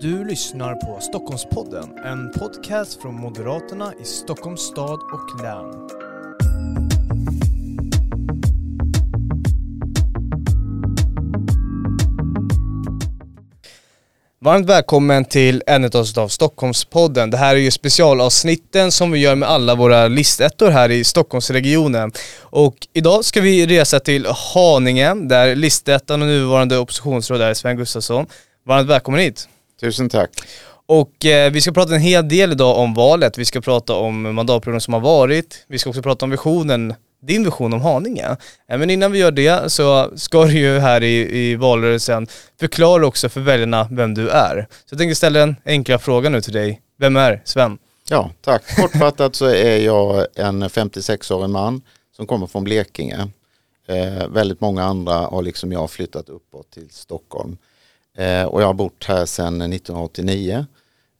Du lyssnar på Stockholmspodden, en podcast från Moderaterna i Stockholms stad och län. Varmt välkommen till en av Stockholmspodden. Det här är ju specialavsnitten som vi gör med alla våra listettor här i Stockholmsregionen. Och idag ska vi resa till Haninge där listettan och nuvarande oppositionsråd är Sven Gustafsson. Varmt välkommen hit. Tusen tack. Och eh, vi ska prata en hel del idag om valet. Vi ska prata om mandatperioden som har varit. Vi ska också prata om visionen, din vision om Haninge. Eh, men innan vi gör det så ska du ju här i, i valrörelsen förklara också för väljarna vem du är. Så jag tänkte ställa en enkla fråga nu till dig. Vem är Sven? Ja, tack. Kortfattat så är jag en 56-årig man som kommer från Blekinge. Eh, väldigt många andra har liksom jag flyttat uppåt till Stockholm. Eh, och jag har bott här sedan 1989.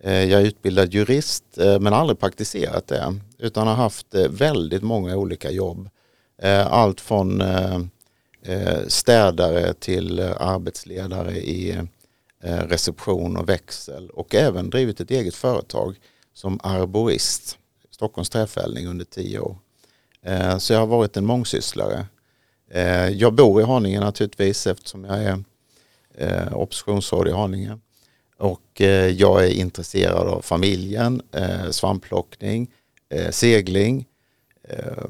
Eh, jag är utbildad jurist eh, men aldrig praktiserat det utan har haft väldigt många olika jobb. Allt från städare till arbetsledare i reception och växel och även drivit ett eget företag som arborist, Stockholms träfällning under tio år. Så jag har varit en mångsysslare. Jag bor i Haninge naturligtvis eftersom jag är eh, oppositionsråd. Och eh, jag är intresserad av familjen, eh, svampplockning, eh, segling, eh,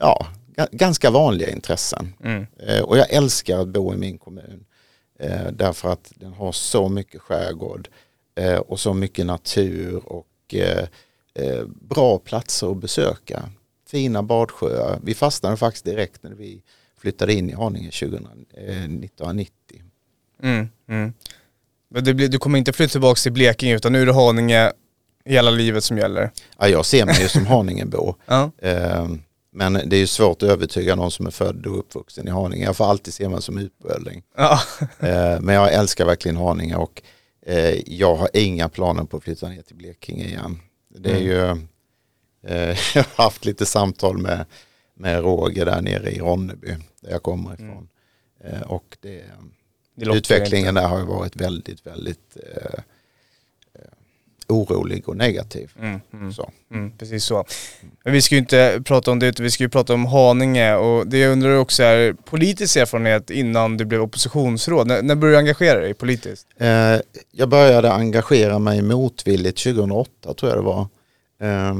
ja, ganska vanliga intressen. Mm. Eh, och jag älskar att bo i min kommun eh, därför att den har så mycket skärgård eh, och så mycket natur och bra platser att besöka. Fina badsjöar. Vi fastnade faktiskt direkt när vi flyttade in i Haninge 1990. Mm, mm. Men blir, du kommer inte flytta tillbaka till Blekinge utan nu är det Haninge hela livet som gäller? Ja, jag ser mig ju som Haningebor. ja. eh, men det är ju svårt att övertyga någon som är född och uppvuxen i Haninge. Jag får alltid se mig som utböling. Ja. eh, men jag älskar verkligen Haninge och eh, jag har inga planer på att flytta ner till Blekinge igen. Det är mm. ju, eh, jag har haft lite samtal med, med Roger där nere i Ronneby där jag kommer ifrån. Mm. och det Utvecklingen där har ju varit väldigt, väldigt eh, eh, orolig och negativ. Mm, mm, så. Mm, precis så. Men vi ska ju inte prata om det utan vi ska ju prata om Haninge och det jag undrar också är politisk erfarenhet innan du blev oppositionsråd. När, när började du engagera dig politiskt? Eh, jag började engagera mig motvilligt 2008 tror jag det var. Eh,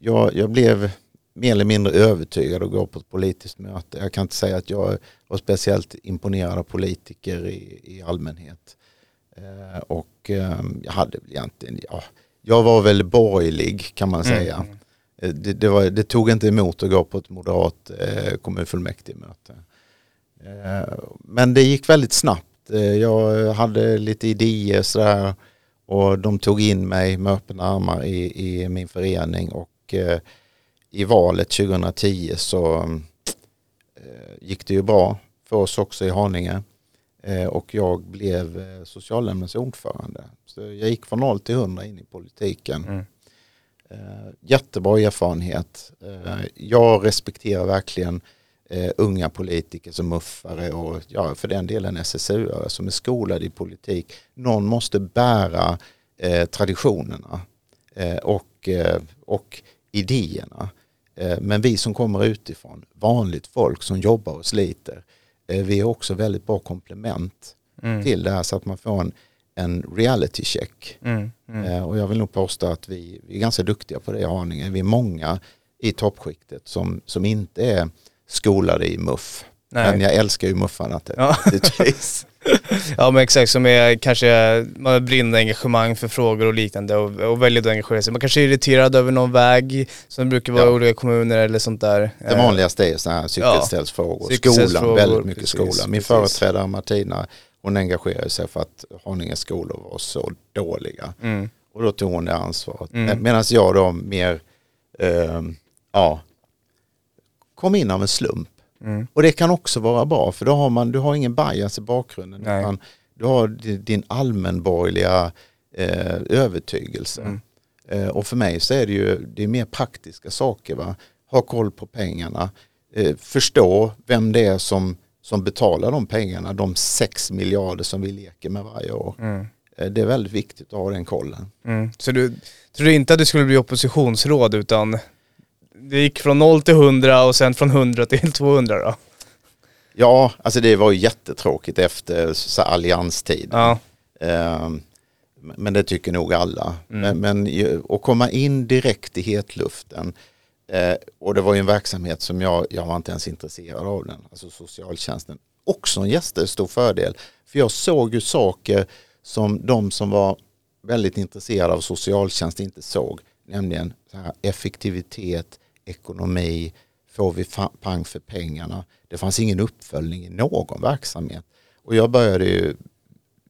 jag, jag blev mer eller mindre övertygad att gå på ett politiskt möte. Jag kan inte säga att jag var speciellt imponerad av politiker i, i allmänhet. Eh, och eh, jag hade väl egentligen, ja, jag var väl borgerlig kan man säga. Mm. Det, det, var, det, tog inte emot att gå på ett moderat eh, kommunfullmäktigemöte. Eh, men det gick väldigt snabbt. Eh, jag hade lite idéer sådär och de tog in mig med öppna armar i, i min förening och eh, i valet 2010 så gick det ju bra för oss också i Haninge eh, och jag blev eh, socialnämndens ordförande. Så jag gick från 0 till 100 in i politiken. Mm. Jättebra erfarenhet. Jag respekterar verkligen unga politiker som muffare och ja, för den delen SSU som är skolade i politik. Någon måste bära traditionerna och, och idéerna. Eh, men vi som kommer utifrån, vanligt folk som jobbar och sliter, eh, vi är också väldigt bra komplement mm. till det här så att man får en, en reality check. Mm. Mm. Eh, och jag vill nog påstå att vi, vi är ganska duktiga på det i Haninge. Vi är många i toppskiktet som, som inte är skolade i muff. Nej. Men jag älskar ju muffarna naturligtvis. ja men exakt, som är kanske, man har brinnande engagemang för frågor och liknande och, och väljer att engagera sig. Man kanske är irriterad över någon väg som brukar vara i ja. olika kommuner eller sånt där. Det vanligaste är sådana här cykelställsfrågor, ja. skolan, väldigt mycket skola. Min precis. företrädare Martina, hon engagerade sig för att Haninge skolor var så dåliga. Mm. Och då tog hon det ansvaret. Mm. Medan jag då mer, eh, ja, kom in av en slump. Mm. Och det kan också vara bra för då har man, du har ingen bias i bakgrunden. Utan du har din allmänborgerliga eh, övertygelse. Mm. Eh, och för mig så är det ju det är mer praktiska saker. Va? Ha koll på pengarna. Eh, förstå vem det är som, som betalar de pengarna. De sex miljarder som vi leker med varje år. Mm. Eh, det är väldigt viktigt att ha den kollen. Mm. Så du tror inte att du skulle bli oppositionsråd utan det gick från 0 till 100 och sen från 100 till 200 då? Ja, alltså det var ju jättetråkigt efter så allianstiden. Ja. Ehm, men det tycker nog alla. Mm. Men, men att komma in direkt i hetluften eh, och det var ju en verksamhet som jag, jag var inte ens intresserad av den, alltså socialtjänsten. Också en jättestor fördel, för jag såg ju saker som de som var väldigt intresserade av socialtjänst inte såg, nämligen effektivitet, ekonomi, får vi pang för pengarna. Det fanns ingen uppföljning i någon verksamhet. Och jag började ju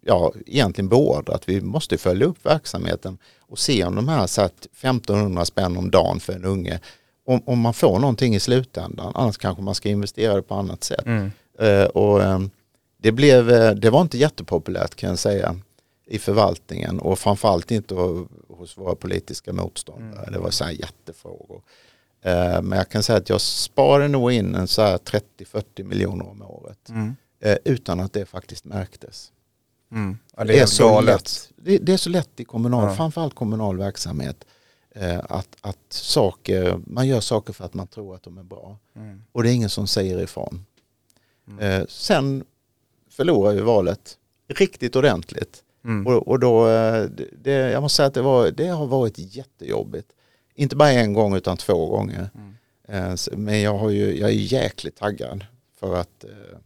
ja, egentligen beordra att vi måste följa upp verksamheten och se om de här satt 1500 spänn om dagen för en unge, om, om man får någonting i slutändan, annars kanske man ska investera det på annat sätt. Mm. Eh, och, eh, det, blev, eh, det var inte jättepopulärt kan jag säga i förvaltningen och framförallt inte hos våra politiska motståndare. Mm. Det var så här jättefrågor. Eh, Men jag kan säga att jag sparade nog in en så här 30-40 miljoner om året Mm. eh, utan att det faktiskt märktes. Mm. Ja, det är, helt så lätt. Det, det är så lätt i kommunal, Ja. framförallt kommunal verksamhet. eh, Att, att saker, man gör saker för att man tror att de är bra. Mm. Och det är ingen som säger ifrån. Mm. Sen förlorar vi valet riktigt ordentligt. Mm. Och, och då, det- det, jag måste säga att det, var, det har varit jättejobbigt. Inte bara en gång utan två gånger. Mm. Eh, Men jag, har ju, jag är jäkligt taggad för att eh,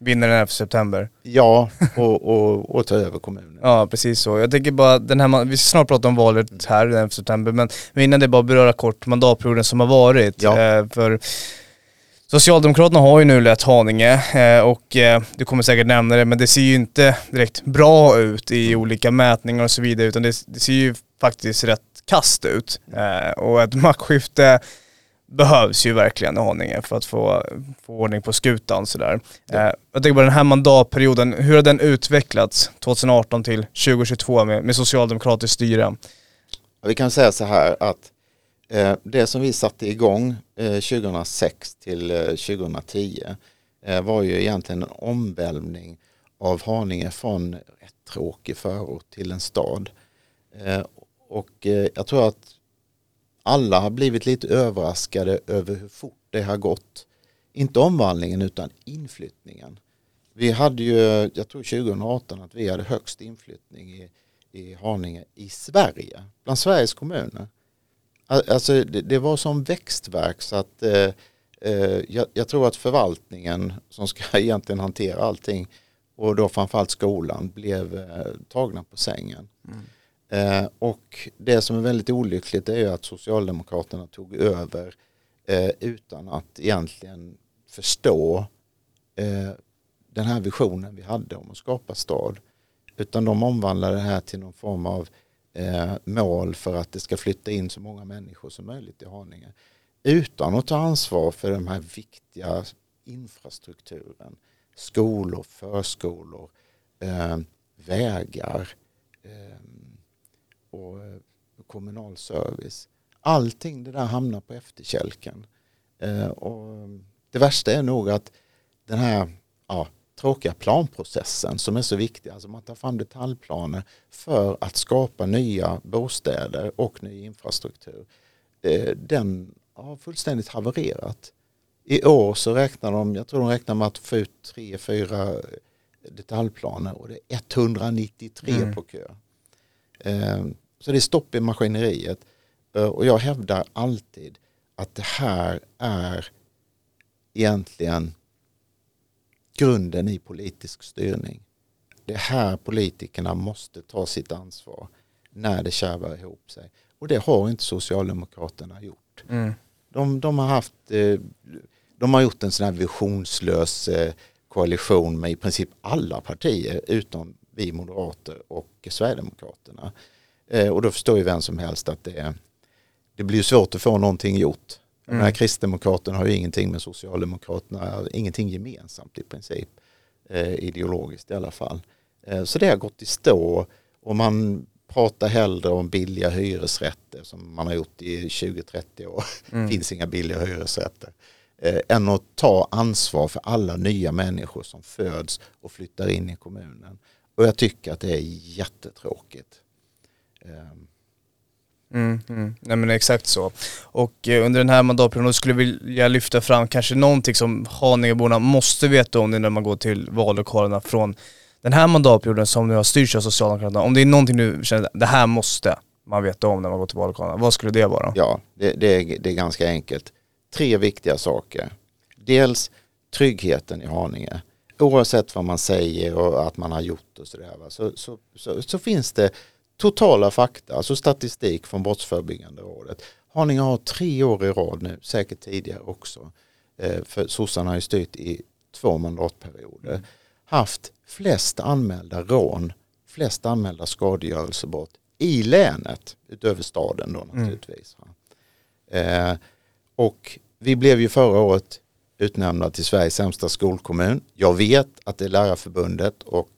Vinner den 11 september. ja, och, och, och ta över kommunen. Ja precis så. Jag tänker bara, den här, vi ska snart prata om valet här den 11 september men, men innan det bara beröra kort mandatperioden som har varit. Ja. Eh, för Socialdemokraterna har ju nu lett Haninge och du kommer säkert nämna det men det ser ju inte direkt bra ut i olika mätningar och så vidare utan det, det ser ju faktiskt rätt kast ut. Eh, och ett maktskifte behövs ju verkligen i Haninge för att få, få ordning på skutan sådär. Ja. Eh, jag tänker på den här mandatperioden, hur har den utvecklats 2018 till 2022 med, med socialdemokratiskt styre? Vi kan säga så här att eh, det som vi satte igång eh, 2006 till eh, 2010 eh, var ju egentligen en omvälvning av Haninge från ett tråkig förort till en stad. Och eh, jag tror att alla har blivit lite överraskade över hur fort det har gått. Inte omvandlingen utan inflyttningen. Vi hade ju, jag tror 2018 att vi hade högst inflyttning i, i Haninge i Sverige, bland Sveriges kommuner. Alltså det, det var som växtverk så att eh, eh jag, jag tror att förvaltningen som ska egentligen hantera allting och då framförallt skolan blev eh, tagna på sängen. Mm. Eh, och det som är väldigt olyckligt är ju att Socialdemokraterna tog över eh, utan att egentligen förstå eh, den här visionen vi hade om att skapa stad. Utan de omvandlade det här till någon form av eh, mål för att det ska flytta in så många människor som möjligt i Haninge. Utan att ta ansvar för den här viktiga infrastrukturen. Skolor, förskolor, eh, vägar eh, och eh, kommunal service. Allting det där hamnar på efterkälken. Eh, och det värsta är nog att den här ja, tråkiga planprocessen som är så viktig, alltså man tar fram detaljplaner för att skapa nya bostäder och ny infrastruktur. Eh, den har fullständigt havererat. I år så räknar de, jag tror de räknar med att få ut tre, fyra detaljplaner och det är 193 Mm. på kö. Så det är stopp i maskineriet. Eh, Och jag hävdar alltid att det här är egentligen grunden i politisk styrning. Det är här politikerna måste ta sitt ansvar när det kärvar ihop sig. Och det har inte Socialdemokraterna gjort. Mm. De, de, har, haft, eh, de har gjort en sån här visionslös eh, koalition med i princip alla partier utom vi moderater och Sverigedemokraterna. Eh, Och då förstår ju vem som helst att det, det blir svårt att få någonting gjort. Mm. Den här Kristdemokraterna har ju ingenting med Socialdemokraterna, ingenting gemensamt i princip. Eh, ideologiskt i alla fall. Eh, så det har gått i stå och man pratar hellre om billiga hyresrätter som man har gjort i 20-30 år. Mm. Finns inga billiga hyresrätter. Eh, än att ta ansvar för alla nya människor som föds och flyttar in i kommunen. Och jag tycker att det är jättetråkigt. Mm, mm. Nej men exakt så. Och eh, under den här mandatperioden skulle jag vilja lyfta fram kanske någonting som Haningeborna måste veta om när man går till vallokalerna från den här mandatperioden som nu har styrts av Socialdemokraterna. Om det är någonting du känner, det här måste man veta om när man går till vallokalerna, vad skulle det vara? Ja, det, det, är, det är ganska enkelt. Tre viktiga saker. Dels tryggheten i Haninge. Oavsett vad man säger och att man har gjort och sådär så, så, så, så finns det totala fakta, alltså statistik från Brottsförebyggande rådet. Haninge har tre år i rad nu, säkert tidigare också, eh, för sossarna har ju styrt i två mandatperioder, haft flest anmälda rån, flest anmälda skadegörelsebrott i länet, utöver staden då mm. naturligtvis. Mm. Eh, och vi blev ju förra året utnämnda till Sveriges sämsta skolkommun. Jag vet att det är Lärarförbundet och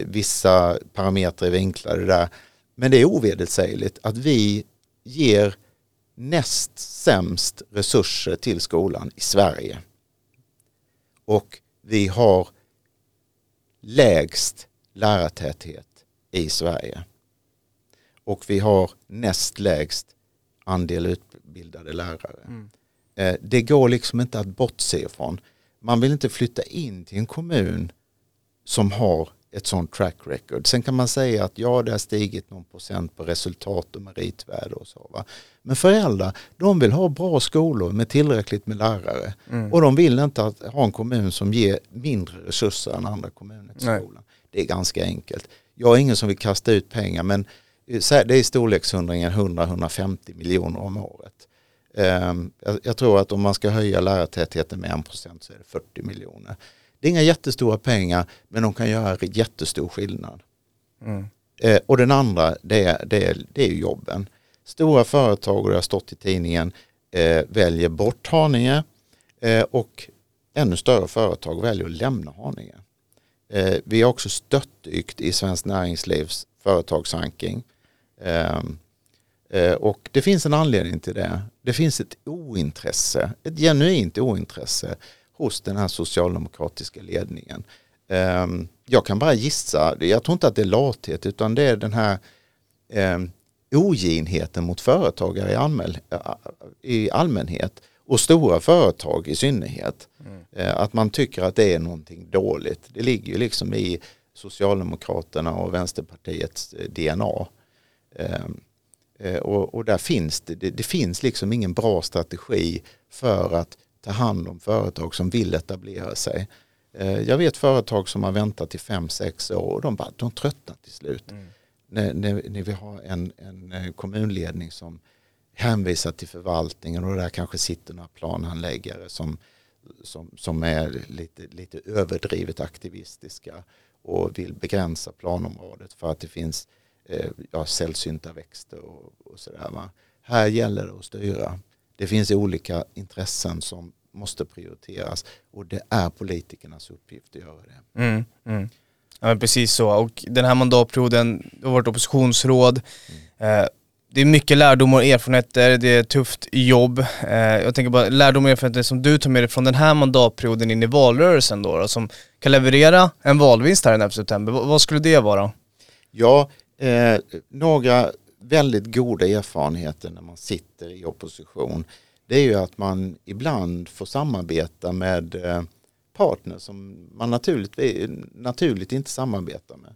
vissa parametrar är vinklade där. Men det är ovedersägligt att vi ger näst sämst resurser till skolan i Sverige. Och vi har lägst lärartäthet i Sverige. Och vi har näst lägst andel utbildade lärare. Mm. Eh, det går liksom inte att bortse ifrån. Man vill inte flytta in till en kommun som har ett sånt track record. Sen kan man säga att ja, det har stigit någon procent på resultat och meritvärde och så. Va? Men föräldrar, de vill ha bra skolor med tillräckligt med lärare. Mm. Och de vill inte att, ha en kommun som ger mindre resurser än andra kommuner till skolan. Det är ganska enkelt. Jag är ingen som vill kasta ut pengar men det är i storleksordningen 100-150 miljoner om året. Ehm, jag tror att om man ska höja lärartätheten med 1% så är det 40 miljoner. Det är inga jättestora pengar men de kan göra jättestor skillnad. Mm. Eh, och den andra det är, det, är, det är jobben. Stora företag, och det har stått i tidningen, eh, väljer bort Haninge eh, och ännu större företag väljer att lämna Haninge. vi har också störtdykt i Svenskt Näringslivs företagsranking. Ehm, och det finns en anledning till det. Det finns ett ointresse, ett genuint ointresse hos den här socialdemokratiska ledningen. Ehm, jag kan bara gissa, jag tror inte att det är lathet utan det är den här ehm, oginheten mot företagare i, allmän, i allmänhet och stora företag i synnerhet. Mm. Eh, att man tycker att det är någonting dåligt. Det ligger ju liksom i Socialdemokraterna och Vänsterpartiets eh, DNA. Ehm, eh, och, och där finns det, det finns liksom ingen bra strategi för att ta hand om företag som vill etablera sig. Eh, jag vet företag som har väntat i fem sex år och de, bara, de tröttnar till slut. Mm. När, när, när, vi har en, en eh, kommunledning som hänvisar till förvaltningen och där kanske sitter några planhandläggare som, som, som är lite, lite överdrivet aktivistiska och vill begränsa planområdet för att det finns eh, ja, sällsynta växter och, och sådär. Här gäller det att styra det finns olika intressen som måste prioriteras och det är politikernas uppgift att göra det. Mm, mm. Ja precis så och den här mandatperioden, du har varit oppositionsråd, mm. eh, det är mycket lärdomar och erfarenheter, det är tufft jobb. Eh, jag tänker bara lärdomar och erfarenheter som du tar med dig från den här mandatperioden in i valrörelsen då, då som kan leverera en valvinst här den 11 september. V vad skulle det vara? Ja, eh, några väldigt goda erfarenheter när man sitter i opposition det är ju att man ibland får samarbeta med eh, partner partners som man naturligt, naturligt inte samarbetar med.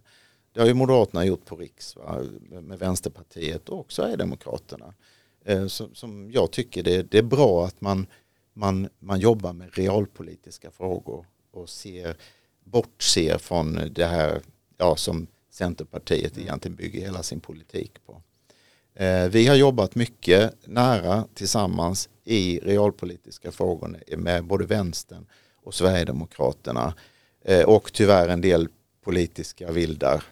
Det har ju Moderaterna gjort på Riks va? med Vänsterpartiet och Sverigedemokraterna. Eh, som jag tycker det, det är bra att man, man, man jobbar med realpolitiska frågor och ser, bortser från det här ja, som Centerpartiet egentligen bygger hela sin politik på. Eh, vi har jobbat mycket nära tillsammans i realpolitiska frågor med både vänstern och Sverigedemokraterna eh, och tyvärr en del politiska vildar.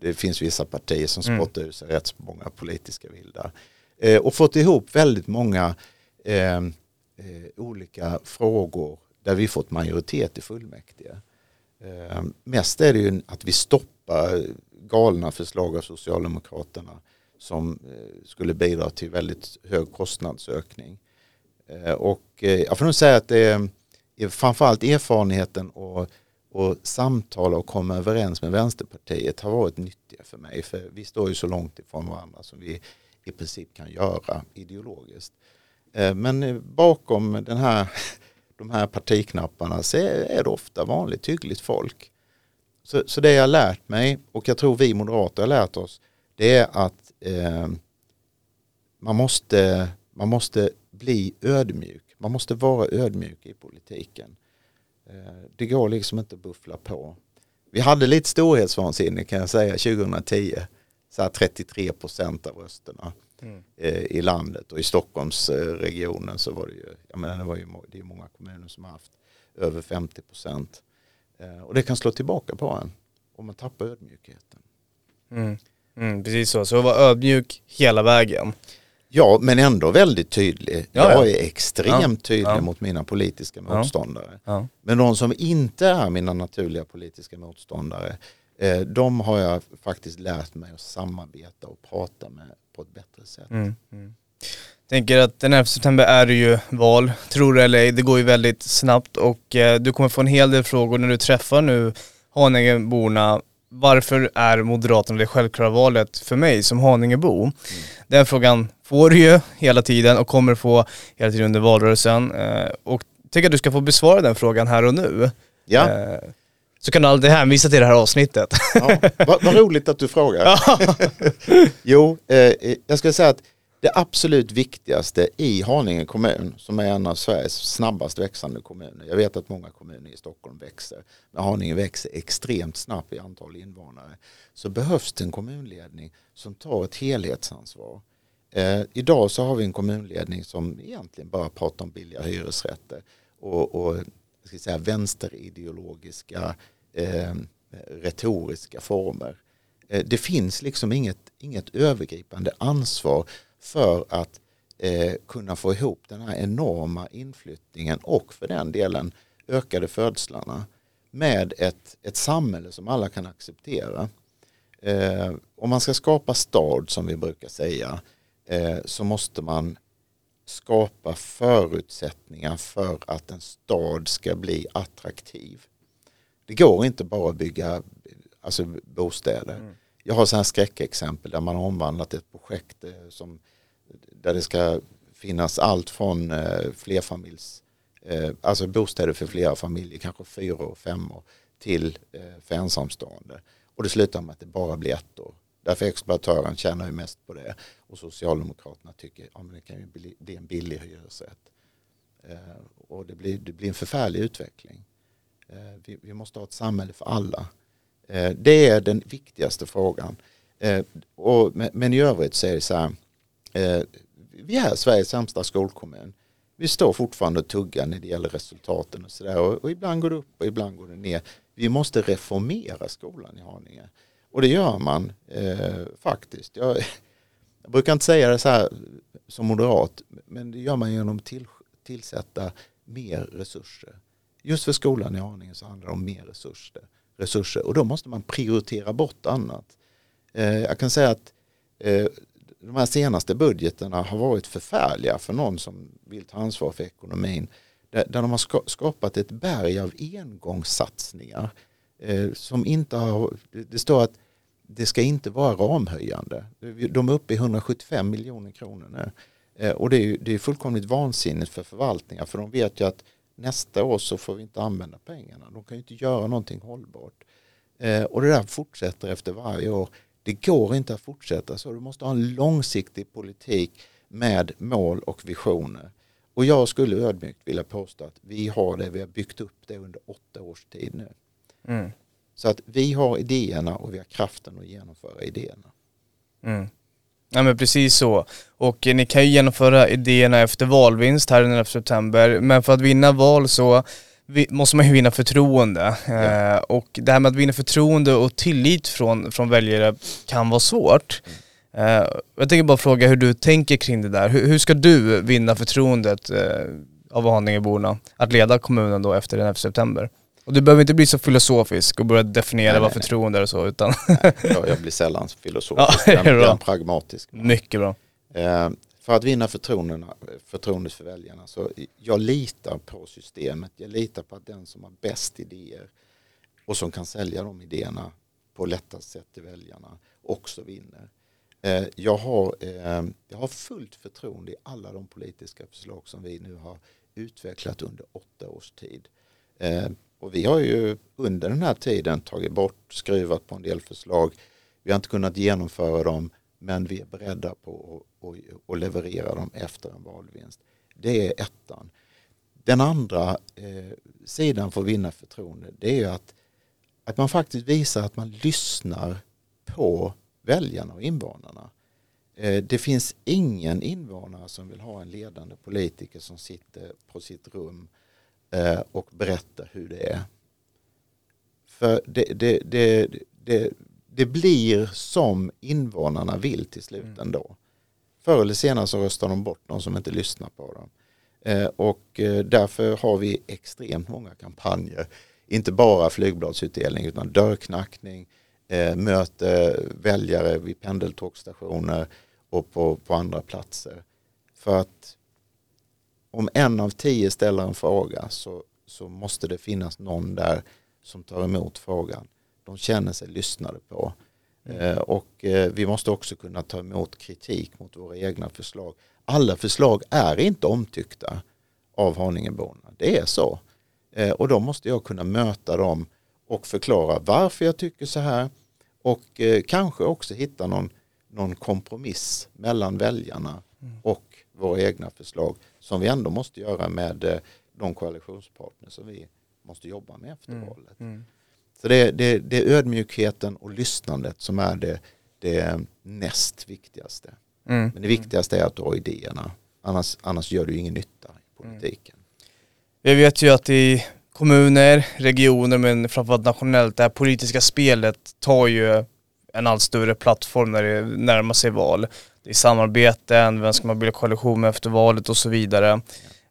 Det finns vissa partier som mm. spottar ut sig rätt så många politiska vildar. Eh, och fått ihop väldigt många eh, olika frågor där vi fått majoritet i fullmäktige. Eh, mest är det ju att vi stoppar galna förslag av Socialdemokraterna som eh, skulle bidra till väldigt hög kostnadsökning. Eh, och eh, jag får nog säga att det är framförallt erfarenheten och, och samtala och komma överens med Vänsterpartiet har varit nyttiga för mig. För vi står ju så långt ifrån varandra som vi i princip kan göra ideologiskt. Men bakom den här, de här partiknapparna så är det ofta vanligt hyggligt folk. Så, så det jag lärt mig och jag tror vi moderater har lärt oss det är att eh, man, måste, man måste bli ödmjuk. Man måste vara ödmjuk i politiken. Eh, det går liksom inte att buffla på. Vi hade lite storhetsvansinne kan jag säga 2010. Så här 33 procent av rösterna mm. Eh, i landet och i Stockholmsregionen så var det ju, jag menar det var ju det är många kommuner som har haft över 50 procent. Eh, och det kan slå tillbaka på en om man tappar ödmjukheten. Mm. Mm, precis så, så var ödmjuk hela vägen. Ja, men ändå väldigt tydlig. Ja, jag är extremt tydlig ja. mot mina politiska motståndare. Men de som inte är mina naturliga politiska motståndare, eh, de har jag faktiskt lärt mig att samarbeta och prata med på ett bättre sätt. Mm, mm. Tänker att den 11 september är det ju val, tror det eller ej, det går ju väldigt snabbt och eh, du kommer få en hel del frågor när du träffar nu Haningeborna varför är Moderaterna det självklara valet för mig som Haningebo? Mm. Den frågan får du ju hela tiden och kommer få hela tiden under valrörelsen. Eh, och tycker att du ska få besvara den frågan här och nu. Ja. Eh, så kan du alltid hänvisa till det här avsnittet. Ja, vad, vad roligt att du frågar. jo, eh, jag ska säga att det absolut viktigaste i Haninge kommun som är en av Sveriges snabbast växande kommuner. Jag vet att många kommuner i Stockholm växer. Men Haninge växer extremt snabbt i antal invånare. Så behövs det en kommunledning som tar ett helhetsansvar. Eh, idag så har vi en kommunledning som egentligen bara pratar om billiga hyresrätter och, och ska säga, vänsterideologiska eh, retoriska former. Eh, det finns liksom inget, inget övergripande ansvar för att eh, kunna få ihop den här enorma inflyttningen och för den delen ökade födslarna med ett, ett samhälle som alla kan acceptera. Eh, om man ska skapa stad som vi brukar säga eh, så måste man skapa förutsättningar för att en stad ska bli attraktiv. Det går inte bara att bygga alltså, bostäder. Mm. Jag har så här skräckexempel där man har omvandlat ett projekt eh, som där det ska finnas allt från eh, flerfamiljs, eh, alltså bostäder för flera familjer, kanske fyra och fem år, till eh, för ensamstående. Och det slutar med att det bara blir ett år. Därför exploatören tjänar ju mest på det och Socialdemokraterna tycker att ja, det kan ju bli, bli en billig hyresrätt. Eh, och det blir, det blir en förfärlig utveckling. Eh, vi, vi, måste ha ett samhälle för alla. Eh, det är den viktigaste frågan. Eh, och, men i övrigt så är det så här, Eh, vi är Sveriges sämsta skolkommun. Vi står fortfarande och tuggar när det gäller resultaten och sådär. Och, och, ibland går det upp och ibland går det ner. Vi måste reformera skolan i Haninge. Och det gör man eh, faktiskt. Jag, jag, brukar inte säga det så här som moderat, men det gör man genom att till, tillsätta mer resurser. Just för skolan i Haninge så handlar det om mer resurser. resurser och då måste man prioritera bort annat. Eh, jag kan säga att eh, de här senaste budgeterna har varit förfärliga för någon som vill ta ansvar för ekonomin. Där, där de har skapat ett berg av engångssatsningar. Eh, som inte har, det står att det ska inte vara ramhöjande. De är uppe i 175 miljoner kronor nu. Eh, och det är, det är fullkomligt vansinnigt för förvaltningar för de vet ju att nästa år så får vi inte använda pengarna. De kan ju inte göra någonting hållbart. Eh, och det där fortsätter efter varje år. Det går inte att fortsätta så. Du måste ha en långsiktig politik med mål och visioner. Och jag skulle ödmjukt vilja påstå att vi har det, vi har byggt upp det under åtta års tid nu. Mm. Så att vi har idéerna och vi har kraften att genomföra idéerna. Mm. Ja men precis så. Och ni kan ju genomföra idéerna efter valvinst här den 11 september. Men för att vinna val så måste man ju vinna förtroende. Ja. Eh, och det här med att vinna förtroende och tillit från, från väljare kan vara svårt. Mm. Eh, jag tänker bara fråga hur du tänker kring det där. Hur, hur ska du vinna förtroendet eh, av Haningeborna att leda kommunen då efter den 11 september? Och du behöver inte bli så filosofisk och börja definiera nej, vad nej, förtroende är och så utan... jag, jag blir sällan filosofisk, ja, jag är pragmatisk. Mycket bra. Eh, för att vinna förtroendet för väljarna så jag litar på systemet. Jag litar på att den som har bäst idéer och som kan sälja de idéerna på lättast sätt till väljarna också vinner. Eh, jag har, eh, jag har fullt förtroende i alla de politiska förslag som vi nu har utvecklat under åtta års tid. Eh, och vi har ju under den här tiden tagit bort, skruvat på en del förslag. Vi har inte kunnat genomföra dem men vi är beredda på att leverera dem efter en valvinst. Det är ettan. Den andra eh, sidan för att vinna förtroende det är att, att man faktiskt visar att man lyssnar på väljarna och invånarna. Eh, det finns ingen invånare som vill ha en ledande politiker som sitter på sitt rum eh, och berättar hur det är. För det, det, det, det, det blir som invånarna vill till slut mm. ändå. Förr eller senare så röstar de bort någon som inte lyssnar på dem. Eh, och därför har vi extremt många kampanjer. Inte bara flygbladsutdelning utan dörrknackning, eh, möter väljare vid pendeltågstationer och på, på andra platser. För att om en av tio ställer en fråga så, så måste det finnas någon där som tar emot frågan. De känner sig lyssnade på. Mm. Och eh, vi måste också kunna ta emot kritik mot våra egna förslag. Alla förslag är inte omtyckta av Haningeborna. Det är så. Eh, och då måste jag kunna möta dem och förklara varför jag tycker så här och kanske också hitta någon, någon kompromiss mellan väljarna mm. och våra egna förslag som vi ändå måste göra med de koalitionspartner som vi måste jobba med efter mm. valet. Mm. Så det, det, det är ödmjukheten och lyssnandet som är det, det näst viktigaste. Mm. Men det viktigaste är att du har idéerna. Annars, annars gör du ingen nytta i politiken. Vi vet ju att i kommuner, regioner men framförallt nationellt, det här politiska spelet tar ju en allt större plattform när det närmar sig val. Det är samarbeten, vem ska man bilda koalition med efter valet och så vidare.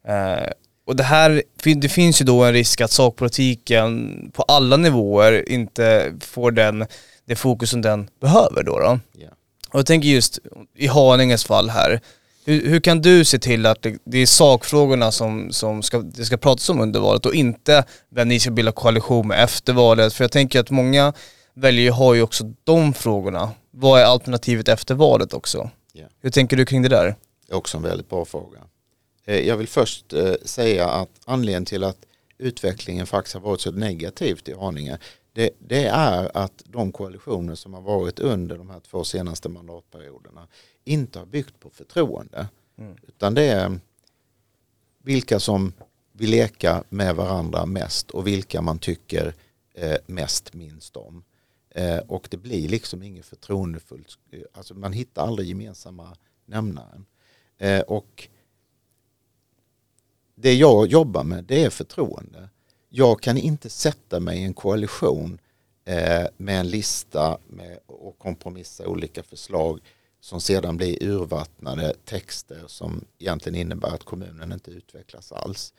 Eh, och det här, det finns ju då en risk att sakpolitiken på alla nivåer inte får den, det fokus som den behöver då. då. Yeah. Och jag tänker just i Haninges fall här, hur, hur, kan du se till att det, det är sakfrågorna som, som ska, det ska pratas om under valet och inte vem ni ska bilda koalition med efter valet? För jag tänker att många väljare har ju också de frågorna. Vad är alternativet efter valet också? Yeah. Hur tänker du kring det där? Det är också en väldigt bra fråga. Eh, jag vill först eh, säga att anledningen till att utvecklingen faktiskt har varit så negativt i Haninge det, det, är att de koalitioner som har varit under de här två senaste mandatperioderna inte har byggt på förtroende. Mm. Utan det är vilka som vill leka med varandra mest och vilka man tycker eh, mest minst om. Eh, och det blir liksom inget förtroendefullt, alltså man hittar aldrig gemensamma nämnaren. Eh, och det jag jobbar med det är förtroende. Jag kan inte sätta mig i en koalition eh, med en lista med, och kompromissa olika förslag som sedan blir urvattnade texter som egentligen innebär att kommunen inte utvecklas alls.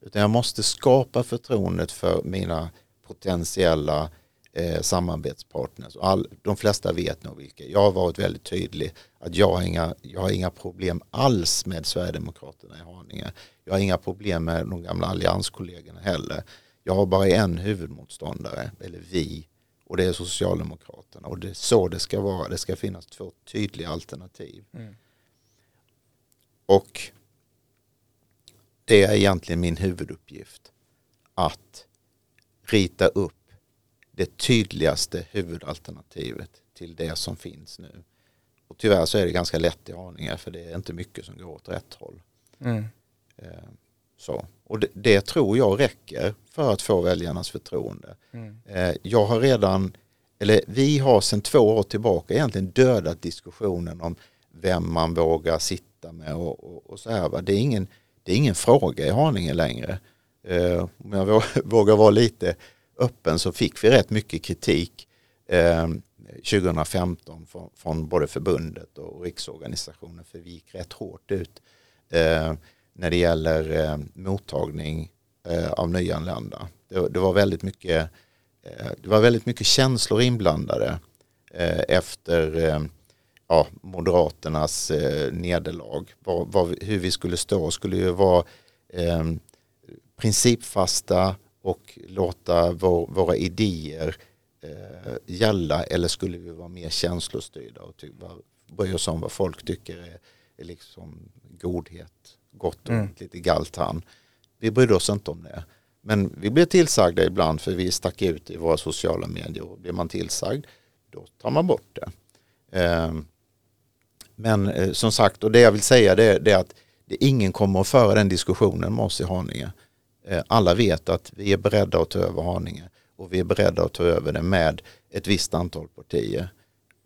Utan jag måste skapa förtroendet för mina potentiella eh, samarbetspartners. All, de flesta vet nog vilka. Jag har varit väldigt tydlig att jag har, inga, jag har inga problem alls med Sverigedemokraterna i Haninge. Jag har inga problem med de gamla allianskollegorna heller. Jag har bara en huvudmotståndare, eller vi, och det är Socialdemokraterna. Och det är så det ska vara. Det ska finnas två tydliga alternativ. Mm. Och det är egentligen min huvuduppgift. Att rita upp det tydligaste huvudalternativet till det som finns nu. Och tyvärr så är det ganska lätt i aningar för det är inte mycket som går åt rätt håll. Mm. Eh, så. Och det, det, tror jag räcker för att få väljarnas förtroende. Mm. Eh, jag har redan, eller vi har sedan två år tillbaka egentligen dödat diskussionen om vem man vågar sitta med och, och, och så här. Det är, ingen, det är ingen fråga i Haninge längre. Eh, om jag vågar vara lite öppen så fick vi rätt mycket kritik eh, 2015 från, från, både förbundet och riksorganisationen för vi gick rätt hårt ut eh, när det gäller eh, mottagning eh, av nyanlända. Det, det, var väldigt mycket, eh, det var väldigt mycket känslor inblandade eh, efter eh, ja, Moderaternas eh, nederlag. Var, var, hur vi skulle stå skulle ju vara eh, principfasta och låta vår, våra idéer eh, gälla eller skulle vi vara mer känslostyrda och ty, bry oss om vad folk tycker är, är liksom godhet, gott och mm. lite galtan. Vi brydde oss inte om det. Men vi blir tillsagda ibland för vi stack ut i våra sociala medier och blir man tillsagd då tar man bort det. Eh, men eh, som sagt, och det jag vill säga det, det är att det, ingen kommer att föra den diskussionen med oss i Haninge. Eh, alla vet att vi är beredda att ta över Haninge och vi är beredda att ta över det med ett visst antal partier.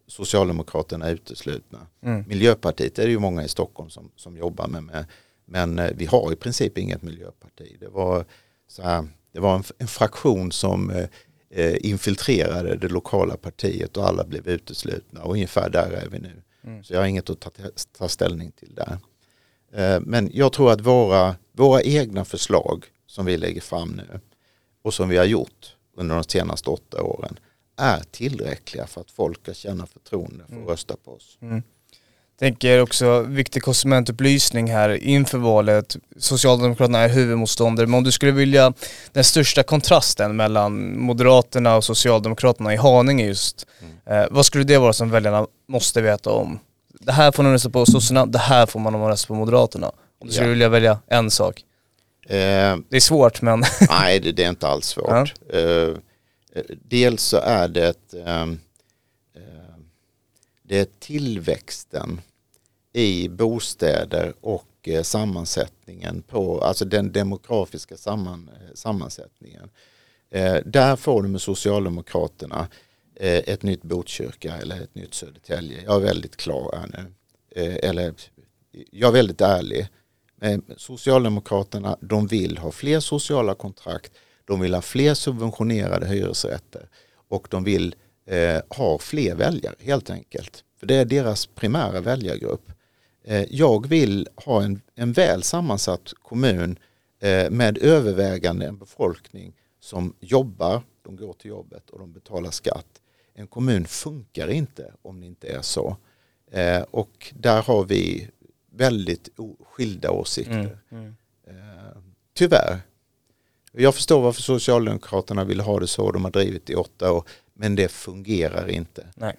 Socialdemokraterna är uteslutna. Mm. Miljöpartiet är det ju många i Stockholm som, som jobbar med, med men eh, vi har i princip inget miljöparti. Det var, så här, det var en, en fraktion som eh, eh, infiltrerade det lokala partiet och alla blev uteslutna och ungefär där är vi nu. Mm. Så jag har inget att ta, ta ställning till där. Eh, men jag tror att våra, våra egna förslag som vi lägger fram nu och som vi har gjort under de senaste åtta åren är tillräckliga för att folk ska känna förtroende för att mm. rösta på oss. Mm. Tänker också viktig konsumentupplysning här inför valet. Socialdemokraterna är huvudmotståndare, men om du skulle vilja den största kontrasten mellan Moderaterna och Socialdemokraterna i Haninge just, mm. eh, vad skulle det vara som väljarna måste veta om? Det här får man rösta på sossarna, det här får man om man röstar på Moderaterna. Om du skulle ja. vilja välja en sak. Eh, det är svårt men... nej, det, det, är inte alls svårt. Ja. Eh, dels så är det ehm, eh, det är tillväxten i bostäder och eh, sammansättningen på, alltså den demografiska samman, eh, sammansättningen. Där får du med Socialdemokraterna ett nytt Botkyrka eller ett nytt Södertälje. Jag är väldigt klar här nu. Eller jag är väldigt ärlig. Eh, Socialdemokraterna de vill ha fler sociala kontrakt de vill ha fler subventionerade hyresrätter och de vill eh, ha fler väljare helt enkelt. För det är deras primära väljargrupp. Eh, jag vill ha en, en väl sammansatt kommun eh, med övervägande en befolkning som jobbar, de går till jobbet och de betalar skatt. En kommun funkar inte om det inte är så. Eh, och där har vi väldigt skilda åsikter. Mm, mm. Eh, tyvärr. Jag förstår varför Socialdemokraterna vill ha det så, de har drivit i åtta år, men det fungerar inte. Nej,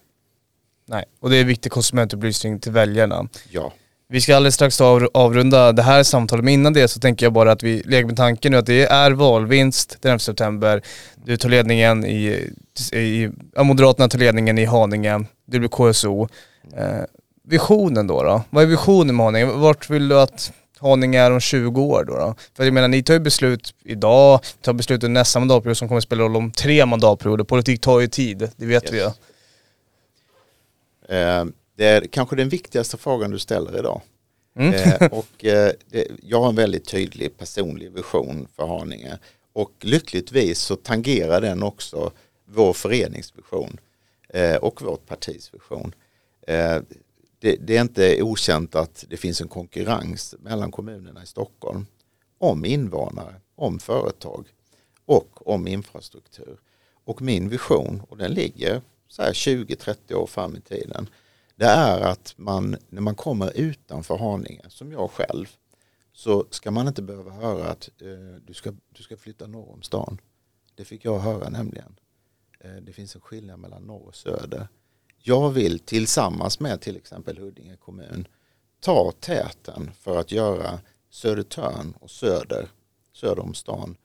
Nej. och det är viktig konsumentupplysning till väljarna. Ja. Vi ska alldeles strax avrunda det här samtalet, men innan det så tänker jag bara att vi leker med tanken nu att det är valvinst den 11 september. Du tar ledningen i, i ja, Moderaterna tar ledningen i Haninge, det blir KSO. Eh, visionen då, då? Vad är visionen med Haninge? Vart vill du att Haninge är om 20 år då, då? För jag menar, ni tar ju beslut idag, tar beslut under nästa mandatperiod som kommer att spela roll om tre mandatperioder. Politik tar ju tid, det vet yes. vi ju. Eh, det är kanske den viktigaste frågan du ställer idag. Mm. Eh, och eh, det, jag har en väldigt tydlig personlig vision för Haninge. Och lyckligtvis så tangerar den också vår föreningsvision eh, och vårt partis vision. Det, det, är inte okänt att det finns en konkurrens mellan kommunerna i Stockholm om invånare, om företag och om infrastruktur. Och min vision, och den ligger så här 20-30 år fram i tiden, det är att man när man kommer utanför Haninge, som jag själv, så ska man inte behöva höra att eh, du, ska, du ska flytta norr om stan. Det fick jag höra nämligen. Eh, det finns en skillnad mellan norr och söder. Jag vill tillsammans med till exempel Huddinge kommun ta täten för att göra Södertörn och Söder, söder om stan,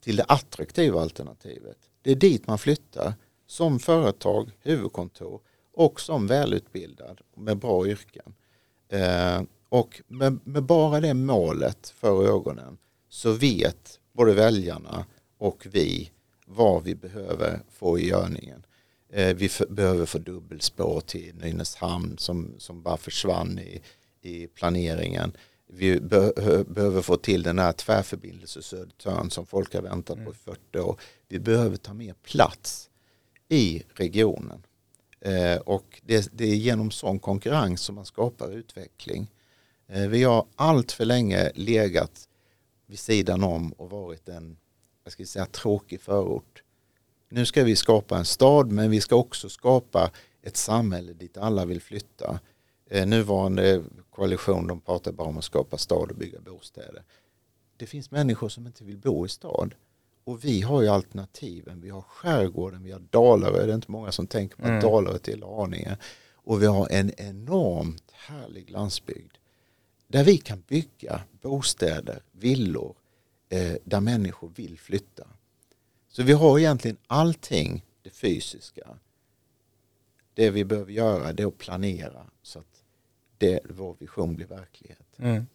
till det attraktiva alternativet. Det är dit man flyttar som företag, huvudkontor och som välutbildad med bra yrken. Eh, och med, med, bara det målet för ögonen så vet både väljarna och vi vad vi behöver få i görningen. Eh, vi för, behöver få dubbelspår till Nynäshamn som, som bara försvann i, i planeringen. Vi be, behöver få till den här tvärförbindelse Södertörn som folk har väntat mm. på i 40 år. Vi behöver ta mer plats i regionen. Eh, och det, det, är genom sån konkurrens som man skapar utveckling. Eh, vi har allt för länge legat vid sidan om och varit en jag ska säga, tråkig förort nu ska vi skapa en stad men vi ska också skapa ett samhälle dit alla vill flytta. Eh, nuvarande koalition de pratar bara om att skapa stad och bygga bostäder. Det finns människor som inte vill bo i stad Och vi har ju alternativen. Vi har skärgården, vi har Dalarö. Det är inte många som tänker på att Mm. Dalarö tillhör Haninge. Och vi har en enormt härlig landsbygd. Där vi kan bygga bostäder, villor, eh, där människor vill flytta. Så vi har egentligen allting, det fysiska. Det vi behöver göra det är att planera så att det, vår vision blir verklighet. Mm.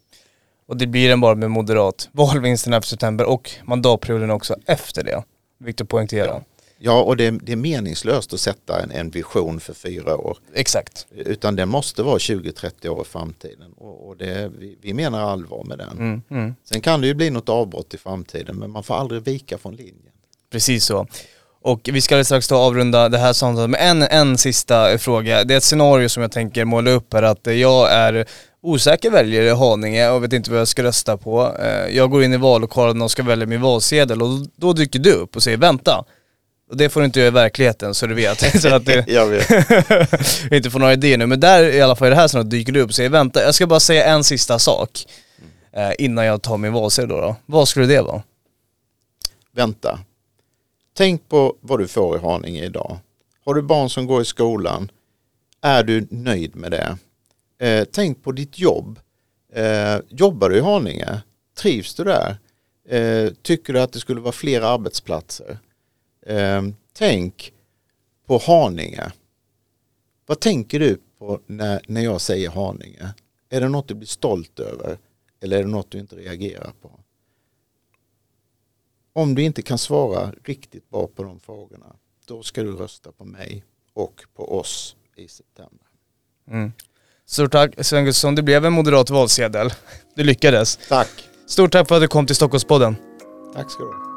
Och det blir den bara med moderat. Valvinsten efter september och mandatperioden också efter det. Viktigt att poängtera. Ja, och det, det är meningslöst att sätta en, en vision för fyra år. Exakt. Utan det måste vara 20-30 år i framtiden. Och, och det, vi, vi menar allvar med den. Mm, mm. Sen kan det ju bli något avbrott i framtiden men man får aldrig vika från linjen. Precis så. Och vi ska strax ta avrunda det här samtalet med en, en sista fråga. Det är ett scenario som jag tänker måla upp här att jag är osäker väljare i Haninge och vet inte vad jag ska rösta på. Eh, Jag går in i vallokalen och ska välja min valsedel och då dyker du upp och säger vänta. Och det får du inte göra i verkligheten så du vet. så att det, Jag vet. inte får några idéer nu. Men där i alla fall i det här scenariot dyker du upp och säger vänta, jag ska bara säga en sista sak eh, innan jag tar min valsedel då, då. Vad skulle det vara? Vänta. Tänk på vad du får i Haninge idag. Har du barn som går i skolan? Är du nöjd med det? Eh, tänk på ditt jobb. Eh, jobbar du i Haninge? Trivs du där? Eh, tycker du att det skulle vara fler arbetsplatser? Eh, tänk på Haninge. Vad tänker du på när, när jag säger Haninge? Är det något du blir stolt över? Eller är det något du inte reagerar på? Om du inte kan svara riktigt bra på de frågorna, då ska du rösta på mig och på oss i september. Mm. Stort tack Sven Gustafsson, det blev en moderat valsedel. Du lyckades. Tack. Stort tack för att du kom till Stockholmspodden. Tack ska du ha.